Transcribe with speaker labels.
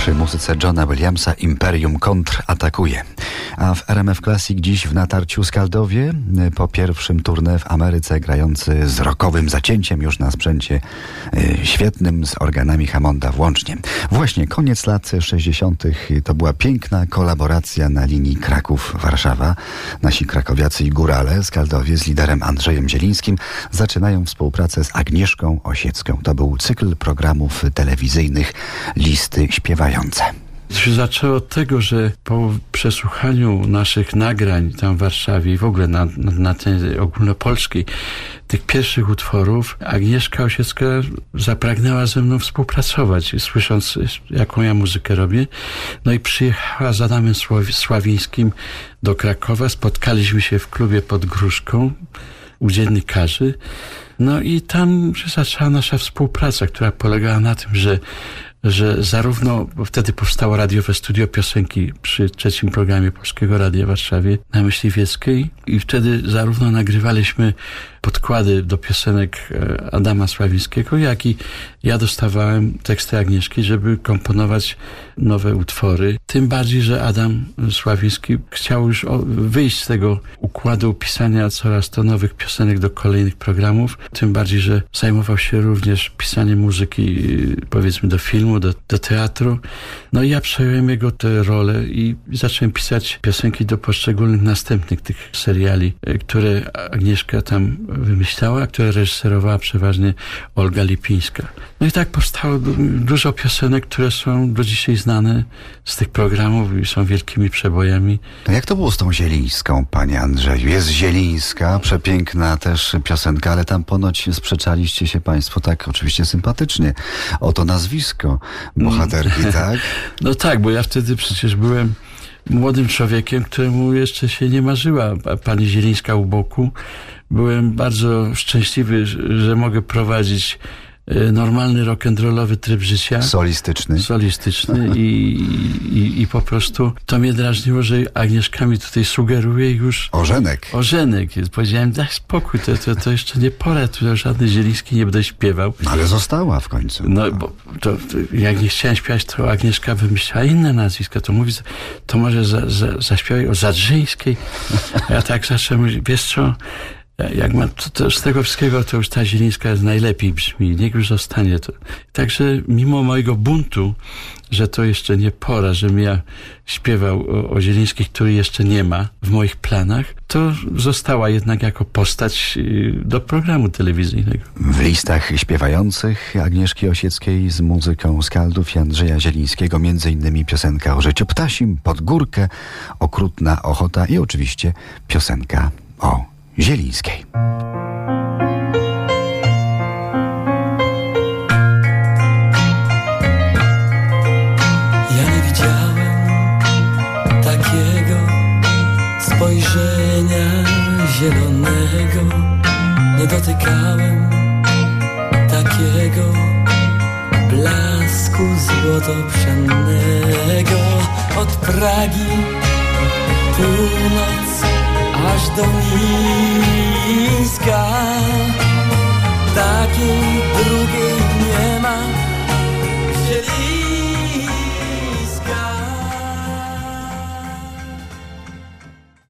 Speaker 1: Przy muzyce Johna Williamsa Imperium kontratakuje. A w RMF Classic dziś w natarciu Skaldowie po pierwszym turnie w Ameryce grający z rokowym zacięciem już na sprzęcie y, świetnym z organami Hammonda włącznie. Właśnie koniec lat 60. to była piękna kolaboracja na linii Kraków-Warszawa. Nasi krakowiacy i górale Skaldowie z liderem Andrzejem Zielińskim zaczynają współpracę z Agnieszką Osiecką. To był cykl programów telewizyjnych Listy Śpiewające.
Speaker 2: Się zaczęło od tego, że po przesłuchaniu naszych nagrań tam w Warszawie i w ogóle na, na, na tej ogólnopolskiej tych pierwszych utworów Agnieszka Osiecka zapragnęła ze mną współpracować, słysząc jaką ja muzykę robię. No i przyjechała z Adamem Sławińskim do Krakowa. Spotkaliśmy się w klubie pod Gruszką u dziennikarzy. No i tam się zaczęła nasza współpraca, która polegała na tym, że że zarówno, bo wtedy powstało radiowe studio piosenki przy trzecim programie Polskiego Radia w Warszawie na Myśliwieckiej i wtedy zarówno nagrywaliśmy podkłady do piosenek e, Adama Sławińskiego, jak i ja dostawałem teksty Agnieszki, żeby komponować nowe utwory. Tym bardziej, że Adam Sławiński chciał już wyjść z tego układu pisania coraz to nowych piosenek do kolejnych programów. Tym bardziej, że zajmował się również pisaniem muzyki, powiedzmy, do filmu, do, do teatru. No i ja przejąłem jego tę rolę i zacząłem pisać piosenki do poszczególnych następnych tych seriali, e, które Agnieszka tam wymyślała, które reżyserowała przeważnie Olga Lipińska. No i tak powstało dużo piosenek, które są do dzisiaj znane z tych programów i są wielkimi przebojami.
Speaker 1: No jak to było z tą Zielińską, panie Andrzeju? Jest Zielińska, przepiękna też piosenka, ale tam ponoć sprzeczaliście się państwo tak oczywiście sympatycznie o to nazwisko bohaterki, mm. tak?
Speaker 2: No tak, bo ja wtedy przecież byłem młodym człowiekiem, któremu jeszcze się nie marzyła pani Zielińska u boku. Byłem bardzo szczęśliwy, że mogę prowadzić e, normalny rock'n'rollowy tryb życia.
Speaker 1: Solistyczny.
Speaker 2: Solistyczny i, i, i, po prostu to mnie drażniło, że Agnieszka mi tutaj sugeruje już...
Speaker 1: Ożenek.
Speaker 2: Ożenek. Powiedziałem, daj spokój, to, to, to jeszcze nie pora, tu żadny Zieliński nie będę śpiewał.
Speaker 1: No, ale została w końcu.
Speaker 2: No, bo to, to, jak nie chciałem śpiewać, to Agnieszka wymyślała inne nazwiska. To mówi, to może za, za, zaśpiewaj o Zadrzyńskiej. Ja tak zacząłem mówić, wiesz co jak ma to, to, z tego wszystkiego, to już ta Zielińska najlepiej brzmi. Niech już zostanie to. Także mimo mojego buntu, że to jeszcze nie pora, żebym ja śpiewał o, o Zielińskich, który jeszcze nie ma w moich planach, to została jednak jako postać y, do programu telewizyjnego.
Speaker 1: W listach śpiewających Agnieszki Osieckiej z muzyką Skaldów i Andrzeja Zielińskiego, między innymi piosenka o życiu ptasim, pod górkę, okrutna ochota i oczywiście piosenka o Zielińskiej.
Speaker 3: Ja nie widziałem takiego spojrzenia zielonego, nie dotykałem takiego blasku złotopszennego od Pragi północ aż do Mińska sky